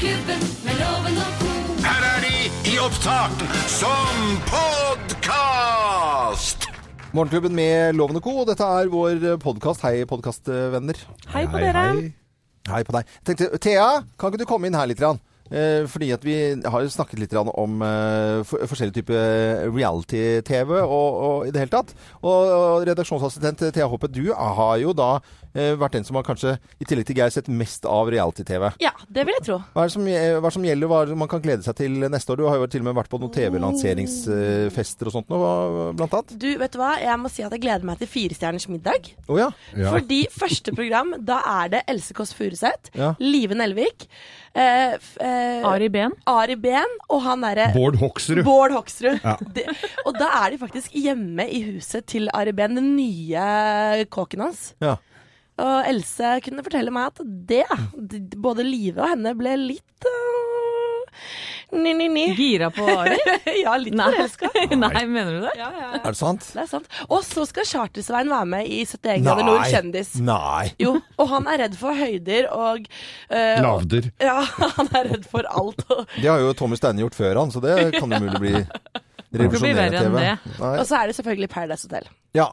Morgenklubben med loven og co. Her er de i opptak som podkast! Morgenklubben med Loven og Co. Dette er vår podkast. Hei, podkastvenner. Hei på dere. Hei på deg. Jeg tenkte, Thea, kan ikke du komme inn her litt? Grann? Eh, fordi at vi har snakket litt om eh, for, forskjellige typer reality-TV og, og i det hele tatt. Og, og redaksjonsassistent Thea Hoppe, du har jo da eh, vært den som har kanskje, i tillegg til Geir, sett mest av reality-TV. Ja, det vil jeg tro. Hva er, det som, hva er det som gjelder, hva er det man kan glede seg til neste år? Du har jo til og med vært på noen TV-lanseringsfester og sånt nå, blant annet. Du, vet du hva? Jeg må si at jeg gleder meg til Firestjerners middag. Oh, ja. Fordi første program, da er det Else Kåss Furuseth, Ja. Live Nelvik, eh, eh, Ari Ben. Ari ben og han derre Bård Hoksrud. Bård Hoksrud. Ja. De, og da er de faktisk hjemme i huset til Ari Ben, den nye kåken hans. ja. Og Else kunne fortelle meg at det, både Live og henne, ble litt uh, Ni-ni-ni. Gira på Ari? ja, litt forelska. Nei, mener du det? Ja, ja, Er det sant? Det er sant. Og så skal Charter-Svein være med i 71 grader nord kjendis. Nei. Jo, og han er redd for høyder og uh, Lavder. Ja, han er redd for alt. Og, Det har jo Tommy Steine gjort før han, så det kan umulig bli bli verre enn det. Og så er det selvfølgelig Paradise Hotel. Ja.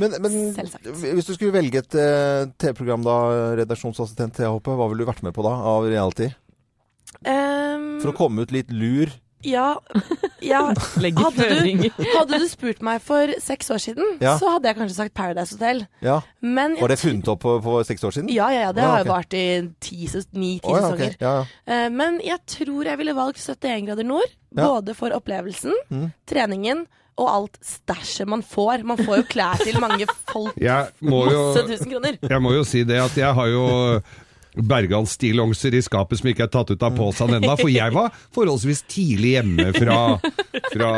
Men, men hvis du skulle velge et uh, TV-program da, redaksjonsassistent Thea Hoppe, hva ville du vært med på da, av reality? Um, For å komme ut litt lur? ja, ja. Hadde du, hadde du spurt meg for seks år siden, Ja. så hadde jeg kanskje sagt Paradise Hotel. Ja. Men Var det funnet opp på, for seks år siden? Ja, ja, ja. Det Ja, har jo vart i ni-ti oh, sesonger. ja, ja. Eh, Men jeg tror jeg ville valgt 71 grader nord. Ja. Både for opplevelsen, Mm. treningen og alt stæsjet man får. Man får jo klær til mange folk. Jeg må jo, Masse tusen kroner. jeg må jo si det at jeg har jo Bergans stillongser i skapet som ikke er tatt ut av posen ennå, for jeg var forholdsvis tidlig hjemme fra, fra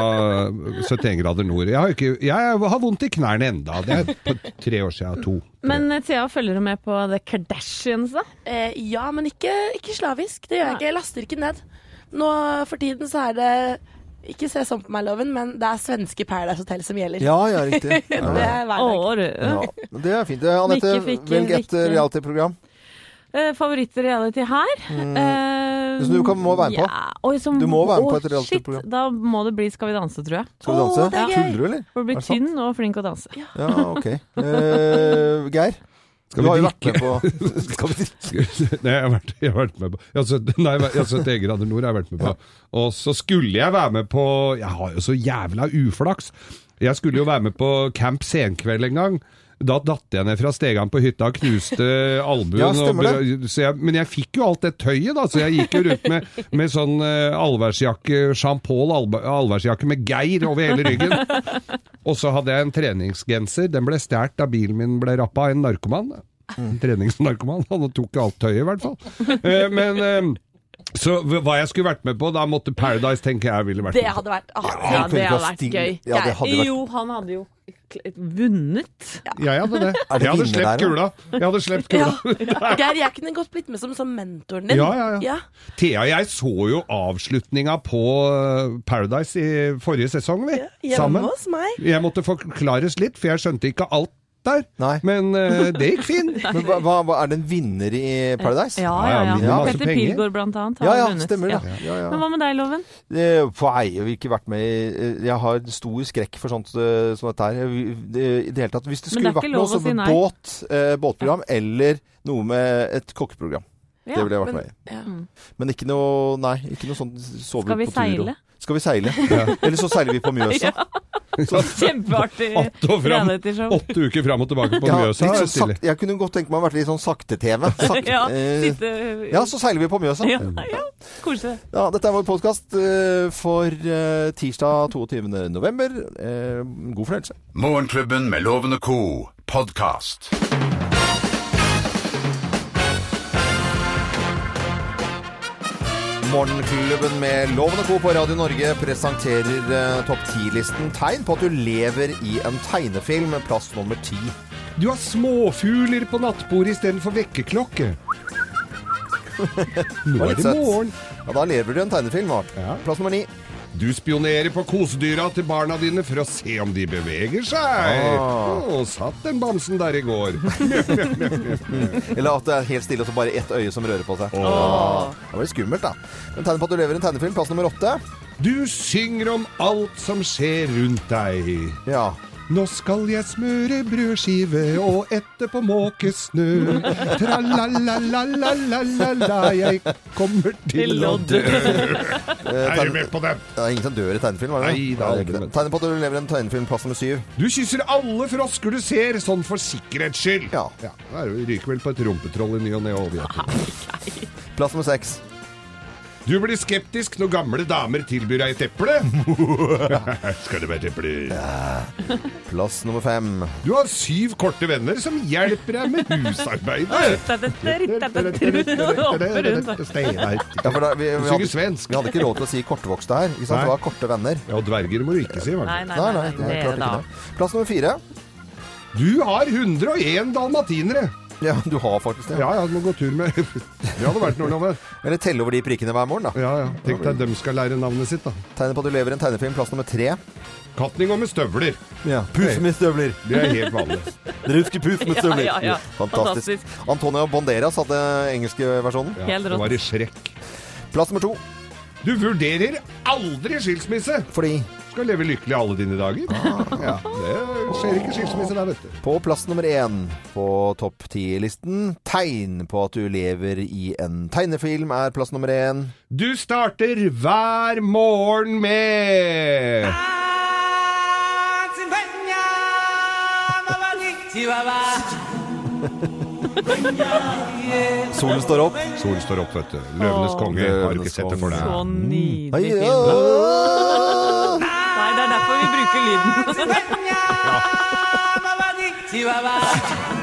71 grader nord. Jeg har, ikke, jeg har vondt i knærne enda. Det er på tre år siden. To. Men eh, Thea, følger du med på The Kardashians, da? Eh, ja, men ikke, ikke slavisk. Det gjør jeg ikke. Jeg laster ikke ned. Nå for tiden så er det ikke se sånn på meg, Loven, men det er svenske Paradise Hotel som gjelder. ja, ja, riktig. Det Ja, det er hver dag. Ja, det er fint. Eh, Anette, velg et riktig. reality-program. Eh, Favoritt-reality her? Uh, Som du kan- må være med på. Ja. Oi, som, Du må være med på Å, et reality-program. Da må det bli Skal vi danse, tror jeg. Skal vi danse? Oh, det er gøy. Tuller du, eller? For å bli sant? tynn og flink å danse. Ja, ok. Uh, Geir? Skal vi drikke? med på Skal vi drikke? Nei, jeg har vært, jeg har vært med på Jeg har sett- Nei, jeg har 71 grader nord har vært med på. Og så skulle jeg være med på Jeg har jo så jævla uflaks. Jeg skulle jo være med på Camp Senkveld en gang. Da datt jeg ned fra stegene på hytta og knuste albuen. Ja, og- jeg, men jeg fikk jo alt det tøyet, da, så jeg gikk jo rundt med, med sånn uh, allværsjakke, Jean Paul allvæ- allværsjakke med Geir over hele ryggen. Og så hadde jeg en treningsgenser. Den ble stjålet da bilen min ble rappa av en narkoman. En treningsnarkoman. Han tok alt tøyet, i hvert fall. Uh, men eh, så hva jeg skulle vært med på, da måtte Paradise tenker jeg ville vært Det med hadde vært ah, Ja, ja, det hadde vært gøy. Ja, det hadde vært Jo, han hadde jo vunnet. Ja, ja Jeg hadde det. Det Jeg hadde slept der, kula. Jeg hadde slept Ja. kula. Geir, jeg kunne godt blitt med som, som mentoren din. Ja, ja, ja. Thea jeg så jo avslutninga på eh, Paradise i forrige sesong, vi. Hjemme Sammen. hos meg. Jeg måtte forklares litt, for jeg skjønte ikke alt der. Nei. Men uh, det gikk fint. Men hva, hva, er det en vinner i Paradise? Ja, Ja, ja, ja, ja. masse Petter penger. Pilgaard, blant annet, har Ja, ja, vunnet. stemmer. Ja. Ja, ja. Men hva med deg, Loven? For Nei, jeg har ikke vært med i eh, Jeg har stor skrekk for sånt eh, som dette her. I det hele tatt. Hvis det skulle det vært noe som si båt, eh, båtprogram eller noe med et kokkeprogram. Ja, det ville jeg vært men- med i. Ja. Men ikke noe Nei, ikke noe sånn sove Skal vi på tur og- seile? Skal vi seile? Eller så seiler vi på Mjøsa. Ja. Kjempeartig. Åtte uker fram og tilbake på Ja, Mjøsa. er sånn jeg kunne godt tenke meg å vært litt sånn sakte-TV. Sakte. Ja, eh, ja, så seiler vi på Mjøsa. ja, ja. Koselig. Ja, dette er vår podkast for eh, tirsdag 22. november. Eh, god fornøyelse. Morgenklubben med Lovende co. podkast. Morgenklubben med Loven og Co. på Radio Norge presenterer eh, topp 10-listen tegn på at du lever i en tegnefilm, plass nummer ti. Du har småfugler på nattbordet istedenfor vekkerklokke. Nå er det morgen. Ja, da lever du i en tegnefilm. Ja. Plass nummer ni. Du spionerer på kosedyra til barna dine for å se om de beveger seg. Å, satt den bamsen der i går. Eller at det er helt stille og så bare ett øye som rører på seg. Det var litt skummelt, da. Men tegn på at du lever i en tegnefilm, plass nummer åtte. Du synger om alt som skjer rundt deg. Ja. Nå skal jeg smøre brødskive og etterpå måke snø. Tra-la-la-la-la-la-la, jeg kommer til å dø. Er du med på den? Det er ingen som dør i tegnefilm, er det? Nei, det er ikke det. Tegner på at du lever en tegnefilm, plass nummer syv. Du kysser alle frosker du ser, sånn for sikkerhets skyld. Ja. ja da er ryker vel på et rumpetroll i ny og ne. Plass nummer seks. Du blir skeptisk når gamle damer tilbyr deg et eple. Skal det være eple? Plass nummer fem. Du har syv korte venner som hjelper deg med husarbeidet. Hopper rundt. Ja, for da, vi, vi, Synger hadde, svensk. vi hadde ikke råd til å si kortvokste her. Ikke sant? Det var korte venner. Ja, og dverger må du ikke si. Nei, Nei. nei, Nei, nei, nei, nei, det det klart da. ikke det. Plass nummer fire. Du har 101 dalmatinere. Ja, du har faktisk det. Ja, ja, du må gå tur med Det hadde vært noe, Love. Eller telle over de prikkene hver morgen, da. Ja, ja. Tenk deg dem skal lære navnet sitt, da. Tegnet på at du lever i en tegnefilm, plass nummer tre. Katten går med støvler. Ja. Puff med støvler. Det er helt vanlig. Dere husker Puff med støvler? Ja, ja, ja. Fantastisk. Fantastisk. Antonio Banderas hadde engelske versjonen. Ja, Helt det var i Shrek. Plass nummer to. Du vurderer aldri skilsmisse. Fordi Skal leve lykkelig alle dine dager. Ja, det skjer ikke skilsmisse der, vet du. på plass nummer én på topp ti-listen Tegn på at du lever i en tegnefilm er plass nummer én. Du starter hver morgen med Solen står opp. Solen står opp, vet du. Løvenes konge. Har du ikke sett det for deg? Så nydelig derfor vi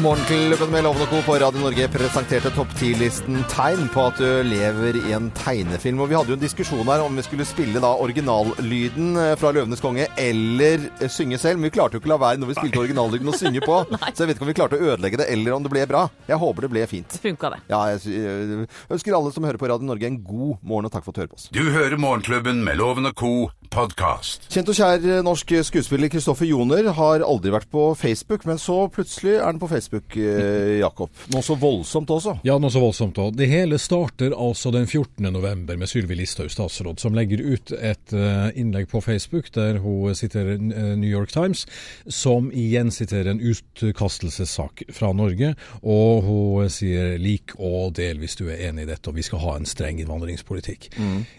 Morgenklubben med Loven og Co. på Radio Norge presenterte topp 10-listen tegn på at du lever i en tegnefilm. Og vi hadde jo en diskusjon her om vi skulle spille da originallyden eh, fra Løvenes konge eller eh, synge selv. Men vi klarte jo ikke å la være når vi spilte originallyden å synge på. Så jeg vet ikke om vi klarte å ødelegge det eller om det ble bra. Jeg håper det ble fint. Funka det. Ja, jeg ønsker alle som hører på Radio Norge en god morgen og takk for at du hører på oss. Du hører Morgenklubben med Loven og Co. podkast. Kjent og kjær eh, norsk skuespiller Kristoffer Joner har aldri vært på Facebook, men så plutselig er han på Facebook, eh, Jakob. Noe så voldsomt også. Ja, noe så voldsomt. òg. det hele starter altså den 14. november med Sylvi Listhaug, statsråd, som legger ut et eh, innlegg på Facebook der hun sitter New York Times, som igjen sitter en utkastelsessak fra Norge. Og hun sier lik og del hvis du er enig i dette, og vi skal ha en streng innvandringspolitikk.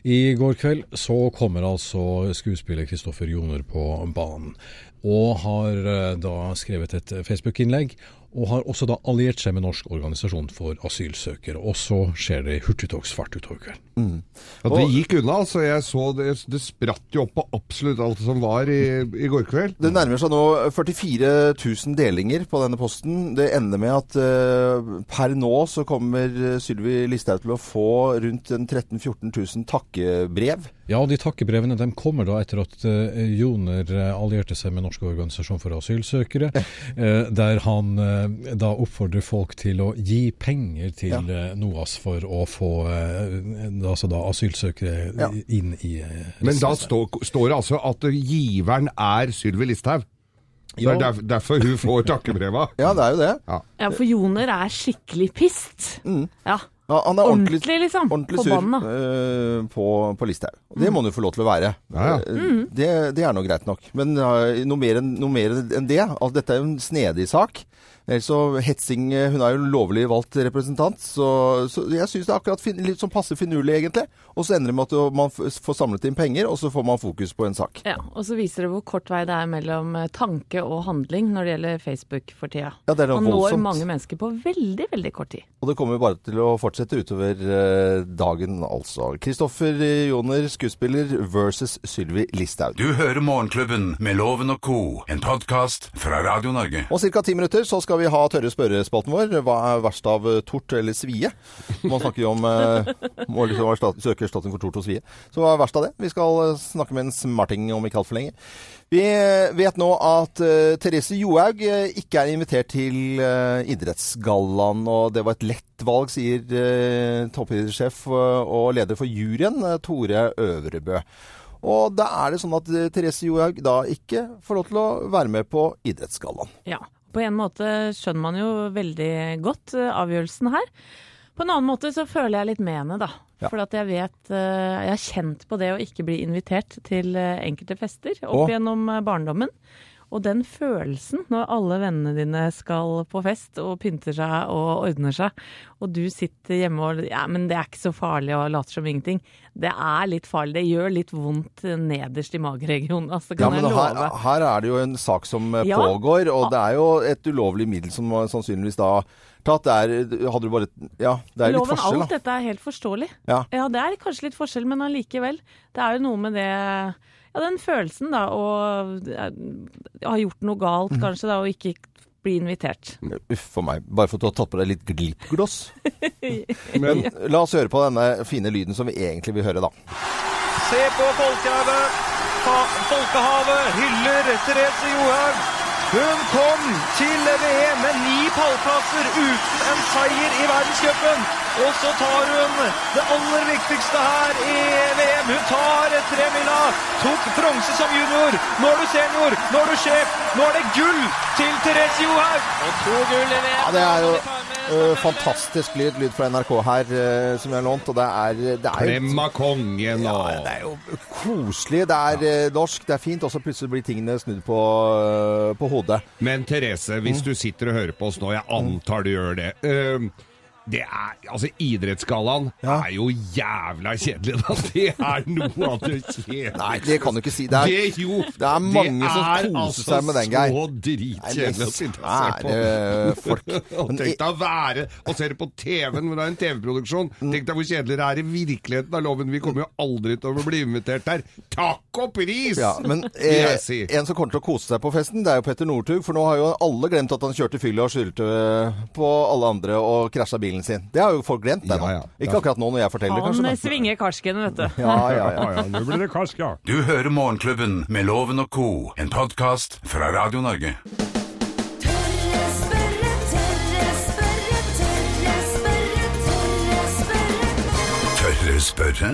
I går kveld så kommer altså skuespiller Kristoffer Joner på banen og har eh, da skrevet et Facebook-innlegg, og har også da alliert seg med Norsk organisasjon for asylsøkere. Og så skjer det hurtigtogsfart utover kvelden. Ja, det gikk unna, altså. Jeg så det, det spratt jo opp på absolutt alt som var i, i går kveld. Det nærmer seg nå 44 000 delinger på denne posten. Det ender med at uh, per nå så kommer Sylvi Listhaug til å få rundt 13 000-14 000 takkebrev. Ja, og de takkebrevene de kommer da etter at uh, Joner eh, allierte seg med Norsk organisasjon for asylsøkere, uh, der han eh, da oppfordrer folk til å gi penger til Ja. eh, NOAS for å få eh, altså da asylsøkere Ja. inn i eh, Men da stå, står det altså at giveren er Sylvi Listhaug. Det er derf, derfor hun får takkebreva. Ja, det er jo det. Ja, for Joner er skikkelig pist. Ja. Ja, han er ordentlig, Ordentlig, liksom. ordentlig På sur eh, på, på Listhaug. Og Det må han jo få lov til å være. Ja, ja. Eh, Det, det er nå greit nok. Men uh, noe mer enn noe mer enn det altså, Dette er jo en snedig sak. Ellers så hetsing eh, Hun er jo lovlig valgt representant, så, så jeg syns det er akkurat fin, litt sånn passe finurlig, egentlig. Og så ender det med at man f- får samlet inn penger, og så får man fokus på en sak. Ja, og så viser det hvor kort vei det er mellom eh, tanke og handling når det gjelder Facebook for tida. Ja, det er man voldsomt. når mange mennesker på veldig, veldig kort tid. Og det kommer bare til å fortsette utover eh, dagen, altså. Kristoffer Joner, skuespiller, versus Sylvi Listhaug. Du hører Morgenklubben med Loven og Co. En podkast fra Radio Norge. Og ca. ti minutter så skal vi vi ha tørre spørrespalten vår. Hva er verst av eh, tort eller svie? Man snakker jo om eh, må liksom søke erstatning for tort og svie. Så hva er verst av det? Vi skal eh, snakke med en smarting om ikke altfor lenge. Vi eh, vet nå at uh, Therese Johaug ikke er invitert til uh, Idrettsgallaen, og det var et lett valg, sier uh, toppidrettssjef og leder for juryen, Tore Øvrebø. Og da er det sånn at Therese Johaug da ikke får lov til å være med på Idrettsgallaen. Ja. På en måte skjønner man jo veldig godt eh, avgjørelsen her. På en annen måte så føler jeg litt med henne, da. Ja. For at jeg vet eh, Jeg har kjent på det å ikke bli invitert til eh, enkelte fester opp og, gjennom barndommen. Og den følelsen når alle vennene dine skal på fest og pynter seg og ordner seg, og du sitter hjemme og Ja, men det er ikke så farlig og later som ingenting. Det er litt farlig. Det gjør litt vondt nederst i mageregionen, altså, Ja, men jeg her, her er det jo en sak som eh, Ja. pågår, og det er jo et ulovlig middel som sannsynligvis da tatt. Det er, hadde du bare Ja, det er litt Loven, forskjell, alt da. dette er helt forståelig. Ja. det er kanskje litt forskjell, men allikevel. Det er jo noe med det Ja, den følelsen, da, å ha gjort noe galt, Mhm. kanskje, da, og ikke bli invitert. Uff for meg. Bare for at du har tatt på deg litt glippgloss. Men Men la oss høre på denne fine lyden som vi egentlig vil høre, da. Se på folkehavet. Folkehavet hyller Therese Johaug. Hun kom til VM med ni pallplasser uten en seier i verdenscupen. Og så tar hun det aller viktigste her i VM. Hun tar tremila. Tok bronse som junior. Nå er du senior. Nå er du sjef. Nå er det gull til Therese Johaug. Og to gull i VM. Ja, det er jo øh, fantastisk lyd, lyd fra NRK her, uh, som jeg har lånt. Og det er, det er klem av kongen ja, det er jo koselig. Det er øh, norsk, det er fint. Og så plutselig blir tingene snudd på, på hodet. Men Therese, hvis Mm. du sitter og hører på oss nå, jeg antar du gjør det øhm, det er, altså Idrettsgallaen Ja. er jo jævla kjedelig, da. Det er noe av det kjedeligste. Nei, det kan du ikke si. Det er, Det, jo, det er mange som er koser altså seg med den, Geir. Så dritkjedelig å sitte og se på. Svære folk. Og tenk deg å være og se det på TV-en, hvor det er en TV-produksjon. Tenk deg hvor kjedelig det er i virkeligheten av loven. Vi kommer jo aldri til å bli invitert der. Takk og pris! Ja, men eh, si. en som kommer til å kose seg på festen, det er jo Petter Northug. For nå har jo alle glemt at han kjørte fylla og skyldte eh, på alle andre og krasja bilen sin. Det har jo folk glemt, ennå. nå. Ja, ja. Ikke akkurat nå når jeg forteller, Han kanskje. Han svinger karsken, vet du. Ja, ja, ja. Ja, ja, nå blir det karsk, ja. Du hører Morgenklubben med Loven og co., en podkast fra Radio Norge. Tørre spørre,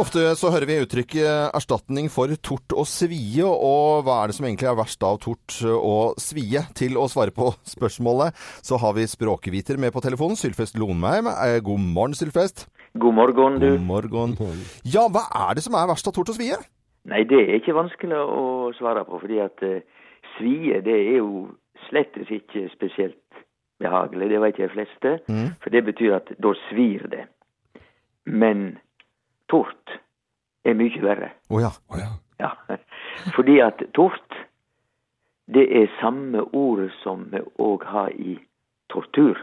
Ofte så hører vi uttrykket erstatning for tort og svie, og hva er det som egentlig er verst av tort og svie? Til å svare på spørsmålet så har vi språkviter med på telefonen, Sylfest Lonheim. Eh, God morgen, Sylfest. God morgen, du. God morgen. Ja, hva er det som er verst av tort og svie? Nei, det er ikke vanskelig å svare på, fordi at uh, svie det er jo slettes ikke spesielt behagelig. Det vet de fleste, Mm. for det betyr at da svir det. Men tort er mye verre. Å ja. Ja, fordi at tort, det er samme ordet som vi òg har i tortur.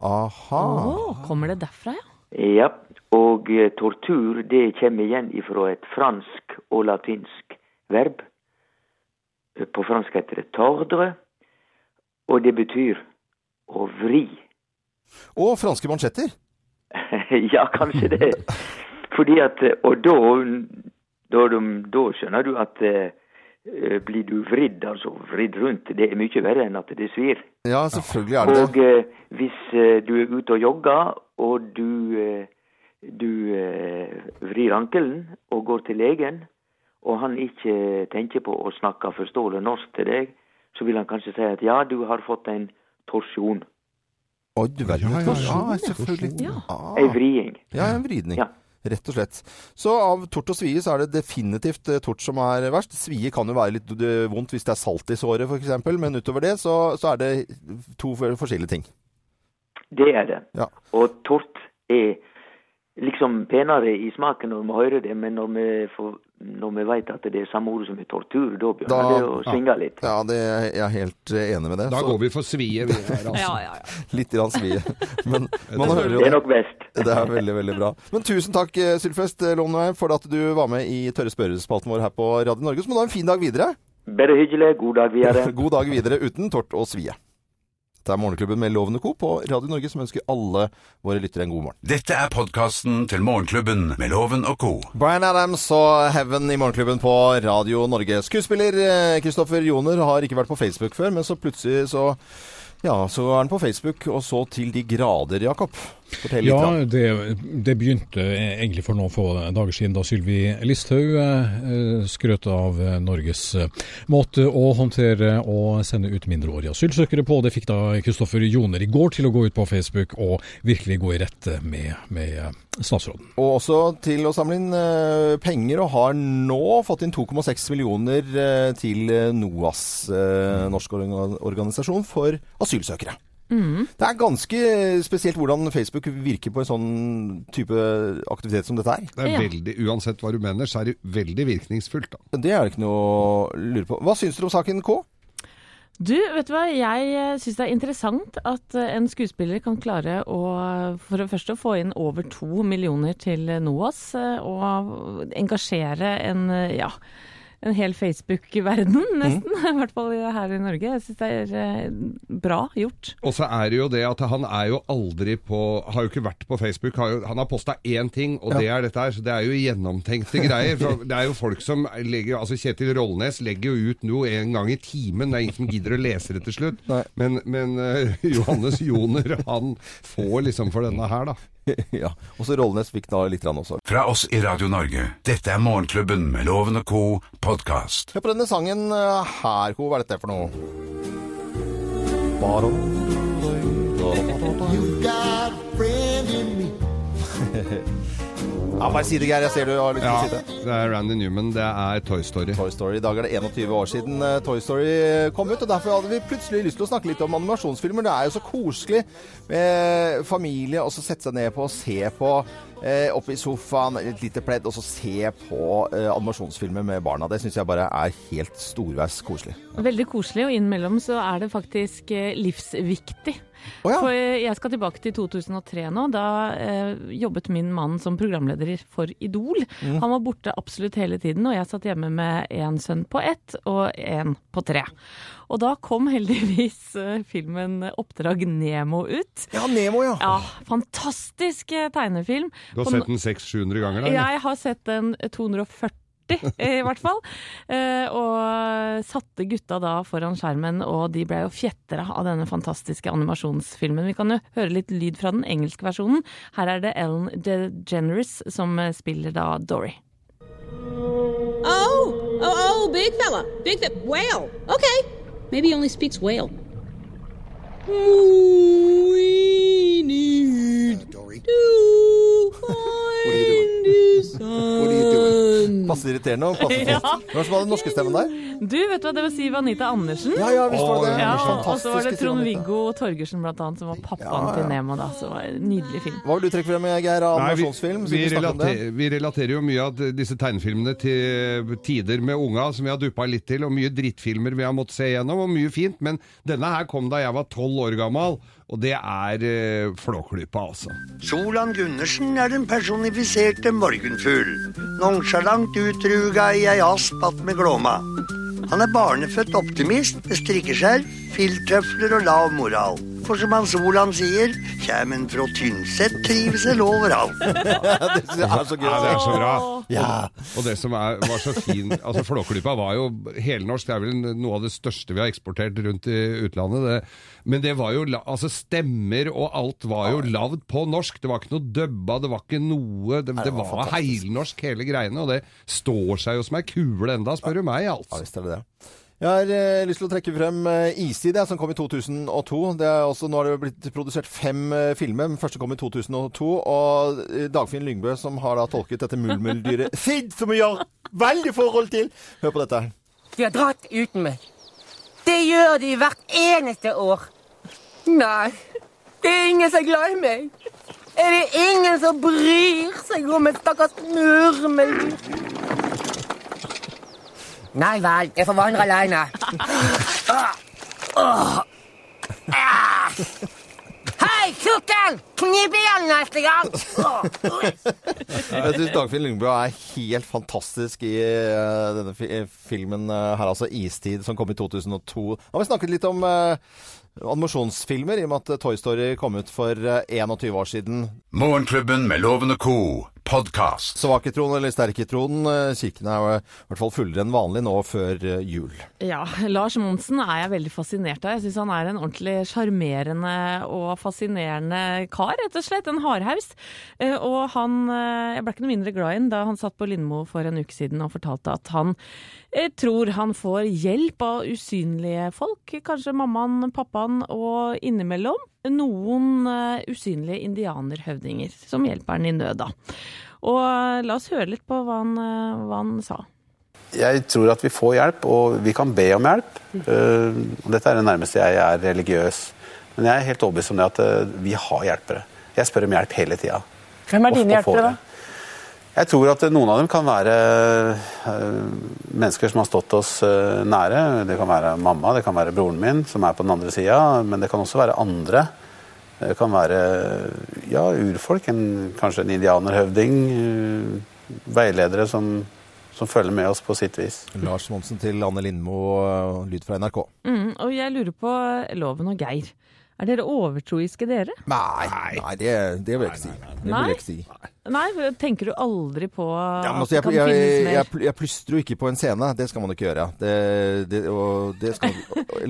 Aha. Oh, kommer det derfra, ja? Ja, og eh, tortur det kommer igjen ifra et fransk og latinsk verb. På fransk heter det tordre, og det betyr å vri. Og franske mansjetter. ja, kanskje det. Fordi at, eh, og da, da, de- da skjønner du at eh, eh, blir du vridd, altså vridd rundt, det er mye verre enn at det svir. Ja, selvfølgelig er det Og eh, hvis eh, du er ute og jogger, og du, eh, du eh, vrir ankelen og går til legen, og han ikke tenker på å snakke forståelig norsk til deg, så vil han kanskje si at ja, du har fått en torsjon, Oi, du verden. Ja, ja, ja. Ja, selvfølgelig. Ja. Ah. ei vriing. Ja, en vridning. Ja. Rett og slett. Så av tort og svie så er det definitivt eh, tort som er verst. Svie kan jo være litt eh, vondt hvis det er salt i såret f.eks., men utover det så, så er det to forskjellige ting. Det er det. Ja. Og tort er liksom penere i smaken når vi hører det, men når vi, får, når vi vet at det er samme ord som i tortur, da begynner Da- det å svinge litt. Ja, det er jeg er helt eh, enig med det. Da Så går vi for svie, vi her, altså. Ja, ja, ja. litt grann svie. Men man hører jo Det er nok best. Det er veldig, veldig bra. Men tusen takk, eh, Sylfest Lånveig, for at du var med i Tørre spørrespalten vår her på Radio Norge. Så må du ha en fin dag videre. Bare hyggelig. God dag videre. God dag videre uten tort og svie. Det er Morgenklubben med Lovende Co. på Radio Norge som ønsker alle våre lyttere en god morgen. Dette er podkasten til Morgenklubben med Loven og co. Brian Adams og Heaven i Morgenklubben på Radio Norge. Skuespiller eh, Kristoffer Joner har ikke vært på Facebook før, men så plutselig så ja, så er han på Facebook, og så til de grader, Jakob. Fortell litt. Ja, det, det begynte egentlig for noen få dager siden da Sylvi Listhaug eh, skrøt av eh, Norges eh, måte å håndtere og sende ut mindreårige asylsøkere på. Det fikk da Kristoffer Joner i går til å gå ut på Facebook og virkelig gå i rette med, med eh, statsråden. Og også til å samle inn eh, penger, og har nå fått inn 2,6 millioner eh, til NOAS, eh, norsk organisasjon for asylsøkere. Det er ganske spesielt hvordan Facebook virker på en sånn type aktivitet som dette er. Det er Ja. veldig, Uansett hva du mener, så er det veldig virkningsfullt. da. Det er det ikke noe å lure på. Hva syns dere om saken, K? Du, vet du hva? Jeg syns det er interessant at eh, en skuespiller kan klare å for det første få inn over to millioner til NOAS, eh, og engasjere en, eh, ja, en hel Facebook-verden, nesten. I hvert fall her i Norge. Jeg syns det er eh, bra gjort. Og så er det jo det at han er jo aldri på Har jo ikke vært på Facebook. Har jo, han har posta én ting, og det er dette her. Så det er jo gjennomtenkte greier. For det er jo folk som legger Altså Kjetil Rollnes legger jo ut noe en gang i timen. Det er ingen som gidder å lese det til slutt. Nei. Men, men eh, Johannes Joner, han får liksom for denne her, da. ja. Og så Rollnes fikk da litt rann også. Fra oss i Radio Norge. Dette er Morgenklubben med Loven og co. podkast. Hør på denne sangen eh, her, Ko. Hva er dette for noe? Bare... Ja, bare si det, Geir. Jeg ser du har lyst til Ja, å si det. det er Randy Newman. Det er Toy Story. Toy Story. I dag er det 21 år siden eh, Toy Story kom ut, og derfor hadde vi plutselig lyst til å snakke litt om animasjonsfilmer. Det er jo så koselig med familie og så sette seg ned på og se på eh, oppe i sofaen, et lite pledd, og så se på eh, animasjonsfilmer med barna. Det syns jeg bare er helt storveis koselig. Veldig koselig, og innimellom så er det faktisk eh, livsviktig. Oh, ja. For eh, jeg skal tilbake til 2003 nå. Da eh, jobbet min mann som programleder for Idol. Mm. Han var borte absolutt hele tiden, og jeg satt hjemme med en sønn på ett og en på tre. Og da kom heldigvis eh, filmen 'Oppdrag Nemo' ut. Ja, Nemo, ja. Ja, fantastisk eh, tegnefilm. Du har sett den 600-700 ganger? da, eller? jeg har sett den 240 i hvert fall. Eh, og satte gutta da foran skjermen, og de ble jo fjetra av denne fantastiske animasjonsfilmen. Vi kan jo høre litt lyd fra den engelske versjonen. Her er det Ellen DeGeneres som eh, spiller da Dory. Oh, oh, oh, big fella. Big fella. Whale. Okay. Maybe he only speaks whale. We need uh, Dory. what are? Sun. Passe irriterende og passe fint. Hvem hadde den norske stemmen der? Du, vet du hva det var Siv Anita Andersen? Ja, ja, visst var det det. Ja, og så var det Trond Siv Anita. Viggo Torgersen blant annet, som var pappaen Ja, ja. til Nemo da. Så det var en nydelig film. Hva vil du trekke frem, Geir, av animasjonsfilm? vi, vi det? relater, vi relaterer jo mye av disse tegnefilmene til tider med unga, som vi har duppa litt til, og mye drittfilmer vi har måttet se gjennom, og mye fint. Men denne her kom da jeg var tolv år gammel, og det er eh, Flåklypa, altså. Solan Gundersen er den personifiserte morgenfugl. Nonsjalant utruga i ei asp attmed Glåma. Han er barnefødt optimist med strikkeskjerf, filttøfler og lav moral. For som han Solan sier, kjem en fra Tynset, trives vel overalt. det er så gøy. Ja, det er så bra. Ja. Og det som er, var så fin altså Flåklypa var jo helnorsk. Det er vel noe av det største vi har eksportert rundt i utlandet. Det. Men det var jo altså stemmer og alt var jo lagd på norsk. Det var ikke noe dubba, det var ikke noe Det, det var var heilnorsk hele greiene, og det står seg jo som ei kule enda, spør du meg, Ja, altså. visst er det det. Jeg har eh, lyst til å trekke frem eh, Istid, som kom i 2002. Det er også, nå har det blitt produsert fem eh, filmer. Den første kom i 2002. Og eh, Dagfinn Lyngbø, som har da tolket dette mulmuldyret Sid, som vi har veldig forhold til. Hør på dette. De har dratt uten meg. Det gjør de hvert eneste år. Nei, det er ingen som er glad i meg. Er det ingen som bryr seg om et stakkars murmeldyr? Nei vel, jeg får vandre aleine. Hei! Tjukken! Knip igjen neste gang! Jeg syns Dagfinn Lyngbø er helt fantastisk i eh, denne fi filmen eh, her, altså 'Istid', som kom i 2002. Nå har vi snakket litt om eh, animasjonsfilmer, i og med at Toy Story kom ut for eh, 21 år siden. Morgenklubben med lovende ko. Podkast. Svake-troen eller sterk i tronen, kirken er i hvert fall fullere enn vanlig nå før eh, jul. Ja, Lars Monsen er jeg veldig fascinert av. Jeg syns han er en ordentlig sjarmerende og fascinerende kar, rett og slett. En hardhaus. Eh, Og han eh, Jeg ble ikke noe mindre glad i ham da han satt på Lindmo for en uke siden og fortalte at han eh, tror han får hjelp av usynlige folk. Kanskje mammaen, pappaen og innimellom noen eh, usynlige indianerhøvdinger som hjelper han i nød, da. Og eh, la oss høre litt på hva han, eh, hva han sa. Jeg tror at vi får hjelp, og vi kan be om hjelp. Eh, dette er det nærmeste jeg er religiøs. Men jeg er helt overbevist om det at eh, vi har hjelpere. Jeg spør om hjelp hele tida. Hvem er dine hjelpere, det. Jeg tror at noen av dem kan være eh, mennesker som har stått oss eh, nære. Det kan være mamma, det kan være broren min som er på den andre sida, men det kan også være andre. Det kan være ja, urfolk, en, kanskje en indianerhøvding. eh, Veiledere som, som følger med oss på sitt vis. Lars Monsen til Anne Lindmo, lyd fra NRK. Mm, og jeg lurer på Loven og Geir. Er dere overtroiske, dere? Nei, nei det, det vil jeg ikke si. Det vil jeg ikke si. Nei, tenker du aldri på Ja, men at altså, det kan jeg, finnes mer? jeg, jeg plystrer jo ikke på en scene. Det skal man ikke gjøre. Det, det, det skal,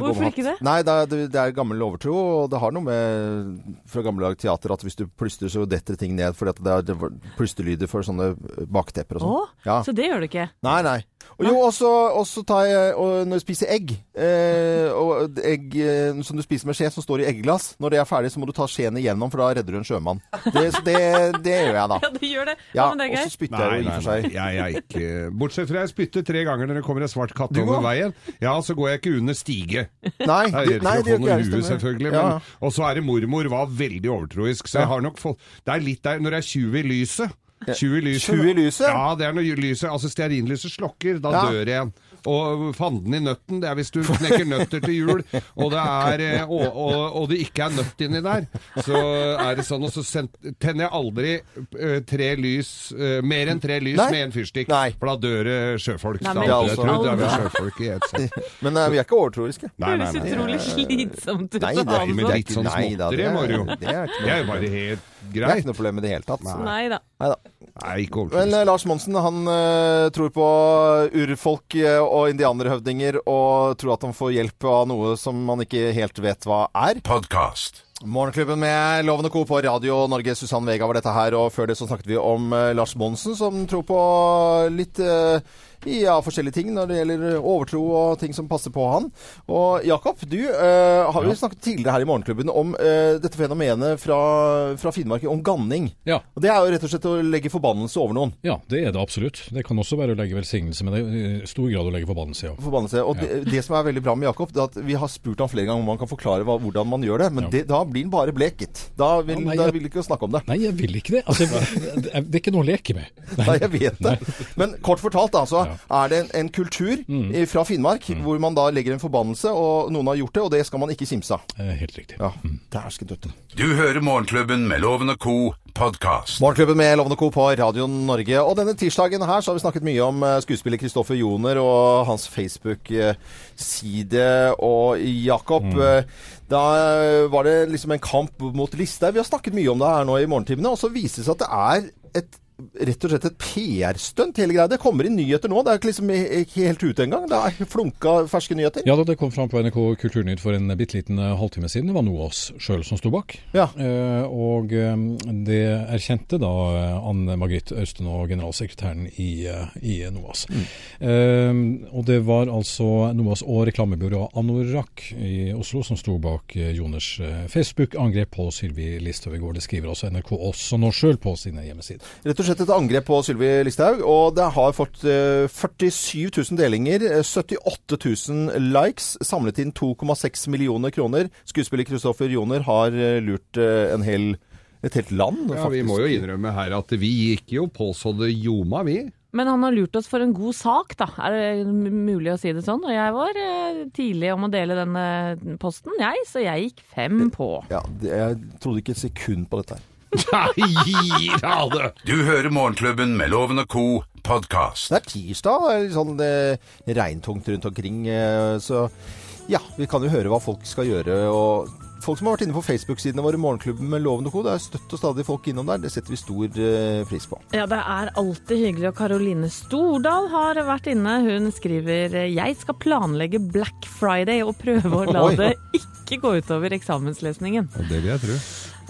Hvorfor ikke det? Nei, det er, det er gammel overtro, og det har noe med fra gamle teater at hvis du plystrer, så detter ting ned. For det er plystrelyder for sånne baktepper og sånn. Ja. så det gjør du ikke? Nei, nei. Og jo, også, tar jeg og når jeg spiser egg, eh, og egg eh, som du spiser med skje, som står i eggeglass Når det er ferdig, så må du ta skjeen igjennom, for da redder du en sjømann. Det, så det, det gjør jeg, da. Ja, det gjør det. Ja, men det er og gøy. så spytter jeg jo i og for seg. jeg er ikke Bortsett fra jeg spytter tre ganger når det kommer en svart katt Du over veien. Ja, så går jeg ikke under stige. Nei, Jeg er redd nei, for det å gjør få ikke noe jeg, stemmer. selvfølgelig. Ja. Og så er det mormor var veldig overtroisk, så jeg har nok fått Det er litt der når det er tjuv i lyset. Tjuv i lyset. Tjuv i lyset? Ja, det er når lyset, altså stearinlyset slokker, da Ja. dør en. Og fanden i nøtten, det er hvis du knekker nøtter til jul, og det, er, eh, og, og, og det ikke er nøtt inni der, så er det sånn, og så tenner jeg aldri eh, tre lys, eh, mer enn tre lys Nei. med en fyrstikk, for da dør det sjøfolk. Nei, Da- men jeg tror det er sjøfolk i et. Men vi er ikke overtroiske. Nei, nei, Høres utrolig slitsomt ut. Nei, det er, det men det er litt sånn nei, småtteri, Mario. Det er ikke Det jo bare problem. Helt Det er ikke noe problem i det hele tatt. Nei da. Neida. Nei, ikke Men eh, Lars Monsen han eh, tror på urfolk eh, og indianerhøvdinger, og tror at han får hjelp av noe som man ikke helt vet hva er. Podcast. Morgenklubben med Loven og Co. på Radio Norge. Susann Vega var dette her, og før det så snakket vi om eh, Lars Monsen, som tror på litt eh, ja, forskjellige ting når det gjelder overtro og ting som passer på han. Og Jakob, du eh, har jo snakket tidligere her i Morgenklubben om eh, dette fenomenet fra, fra Finnmark, om ganning. Ja. Og Det er jo rett og slett å legge forbannelse over noen. Ja, det er det absolutt. Det kan også være å legge velsignelse, men det er i stor grad å legge forbannelse, ja. Forbannelse. Og det, det som er veldig bra med Jakob, det er at vi har spurt ham flere ganger om han kan forklare hva, hvordan man gjør det, men det, da blir han bare bleket. Da vil, Ja, nei, da jeg- ikke snakke om det. Nei, jeg vil ikke det. Altså, det, det er ikke noe å leke med. Nei, jeg vet det. Men kort fortalt da, så er det en, en kultur Mm. i- fra Finnmark hvor man da legger en forbannelse, og noen har gjort det, og det skal man ikke kimse av. Eh, Helt riktig. Ja, døtte. Du hører Morgenklubben med Loven og co. podkast. Morgenklubben med Lovende Co. på Radio Norge. Og denne tirsdagen her så har vi snakket mye om eh, skuespiller Kristoffer Joner og hans Facebook-side. Og Jakob, eh, da var det liksom en kamp mot Listhaug. Vi har snakket mye om det her nå i morgentimene, og så viser det seg at det er et Rett og slett et PR-stunt, hele greia. Det kommer inn nyheter nå. Det er ikke liksom ikke helt ute engang. Det er flunka ferske nyheter. Ja, da det kom fram på NRK Kulturnytt for en bitte liten eh, halvtime siden, det var NOAS sjøl som sto bak. Ja. Eh, og eh, det erkjente da eh, Anne Margrit og generalsekretæren i, i NOAS. Eh, og det var altså NOAS og reklamebyrået Anorak i Oslo som sto bak Joners Facebook-angrep på Sylvi Listhaug i går. Det skriver altså NRK også nå sjøl på sine hjemmesider. Rett og slett et angrep på Sylvi Listhaug, og det har fått eh, 47 000 delinger, eh, 78 000 likes, samlet inn 2,6 millioner kroner. Skuespiller Kristoffer Joner har eh, lurt eh, en hel, et helt land, Ja, vi må jo innrømme her at vi gikk jo på så det ljoma, vi. Men han har lurt oss for en god sak, da. Er det mulig å si det sånn? Og jeg var eh, tidlig om å dele denne posten, jeg, så jeg gikk fem på. Ja, jeg trodde ikke et sekund på dette her. Nei, ha det! Du hører Morgenklubben med Loven og co. podkast. Det er tirsdag, det er litt sånn eh, regntungt rundt omkring. Eh, så ja, vi kan jo høre hva folk skal gjøre. og Folk som har vært inne på Facebook-sidene våre, Morgenklubben med Loven og Co. Det er støtt og stadig folk innom der. Det setter vi stor eh, pris på. Ja, det er alltid hyggelig. Og Karoline Stordal har vært inne. Hun skriver jeg skal planlegge Black Friday og prøve å la Oi. det ikke gå utover eksamenslesningen. Det vil jeg tro.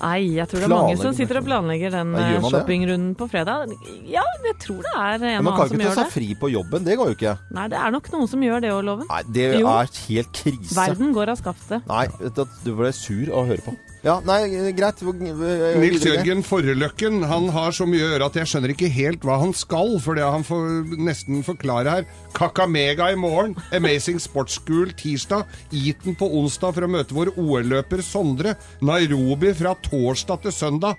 Nei, jeg tror det er mange som sitter og planlegger den eh, det? shoppingrunden på fredag. Ja, jeg tror det er en Men man gjør kan Man kan ikke ta seg fri på jobben. Det går jo ikke. Nei, det er nok noen som gjør det òg, Loven. Nei, det Jo. er helt krise. Verden går av skaftet. Nei, du, du ble sur av å høre på. Ja, nei, greit. Nils Jørgen Forreløkken han har så mye å gjøre at jeg skjønner ikke helt hva han skal, for det han får nesten forklare her. Kakamega i morgen, Amazing Sports School tirsdag, Eton på onsdag for å møte vår OL-løper Sondre, Nairobi fra torsdag til søndag.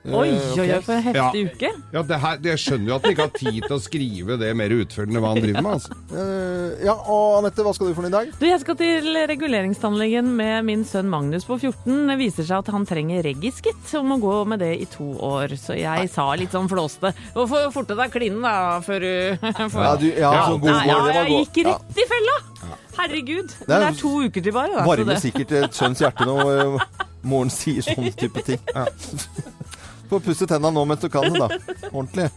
Oi, oi, oi, for en heftig Ja. uke. Ja, det her, Jeg skjønner jo at han ikke har tid til å skrive det mer utførende hva han driver med. altså. Eh, ja, og Anette, hva skal du for noe i dag? Du, Jeg skal til reguleringstannlegen med min sønn Magnus på 14. Det viser seg at han trenger reggiskitt og må gå med det i to år. Så jeg sa litt sånn flåste Du får forte deg klinen, da, før du får- Ja, du- ja, ja, god ja, ja det var jeg god. gikk rett i fella! Herregud. Det er- det er to uker til bare. Da, Varmer sikkert et sønns hjerte når eh, moren sier sånne type ting. Få pusse tenna nå mens du kan det, da. Ordentlig.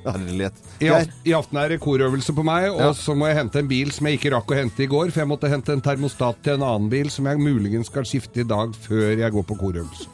Herlighet. I, I aften er det korøvelse på meg, og Ja. så må jeg hente en bil som jeg ikke rakk å hente i går, for jeg måtte hente en termostat til en annen bil som jeg muligens skal skifte i dag før jeg går på korøvelse.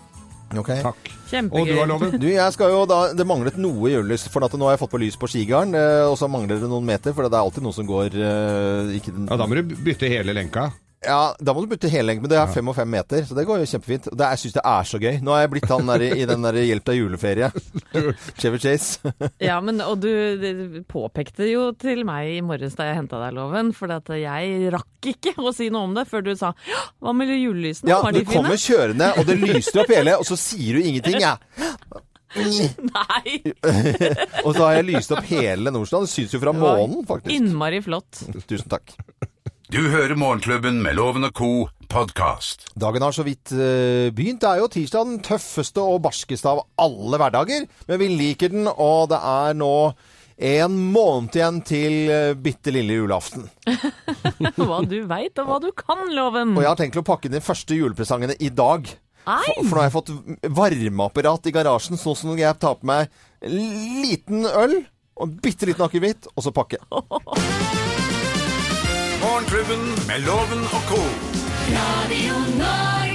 Okay. Takk. Kjempegøy. Og du har loven? Du, jeg skal jo da, Det manglet noe julelys, for at nå har jeg fått på lys på skigarden. eh, Og så mangler det noen meter, for det er alltid noen som går eh, ikke den, Ja, da må du bytte hele lenka. Ja, da må du bytte hele men det er fem og fem meter, så det går jo kjempefint. Og Det, jeg syns det er så gøy. Nå har jeg blitt han der i den der Hjelp deg juleferie. Chevy Chase. Ja, men og du påpekte jo til meg i morges da jeg henta deg loven, for at jeg rakk ikke å si noe om det før du sa «Ja, hva med julelysene, Ja, var du de fine? kommer kjørende, og det lyser opp hele, og så sier du ingenting, jeg. Nei! og så har jeg lyst opp hele Nordstrand. Det syns jo fra månen, faktisk. Innmari flott. Tusen takk. Du hører Morgenklubben med Loven og co. podkast. Dagen har så vidt eh, begynt. Det er jo tirsdag den tøffeste og barskeste av alle hverdager. Men vi liker den, og det er nå en måned igjen til uh, bitte lille julaften. Hva du veit, og hva du kan, Loven. Og jeg har tenkt å pakke inn de første julepresangene i dag. For, for nå har jeg fått varmeapparat i garasjen, sånn som jeg tar på meg liten øl og bitte liten akevitt, og så pakke. Morgenklubben med Loven og co. Radio Norge.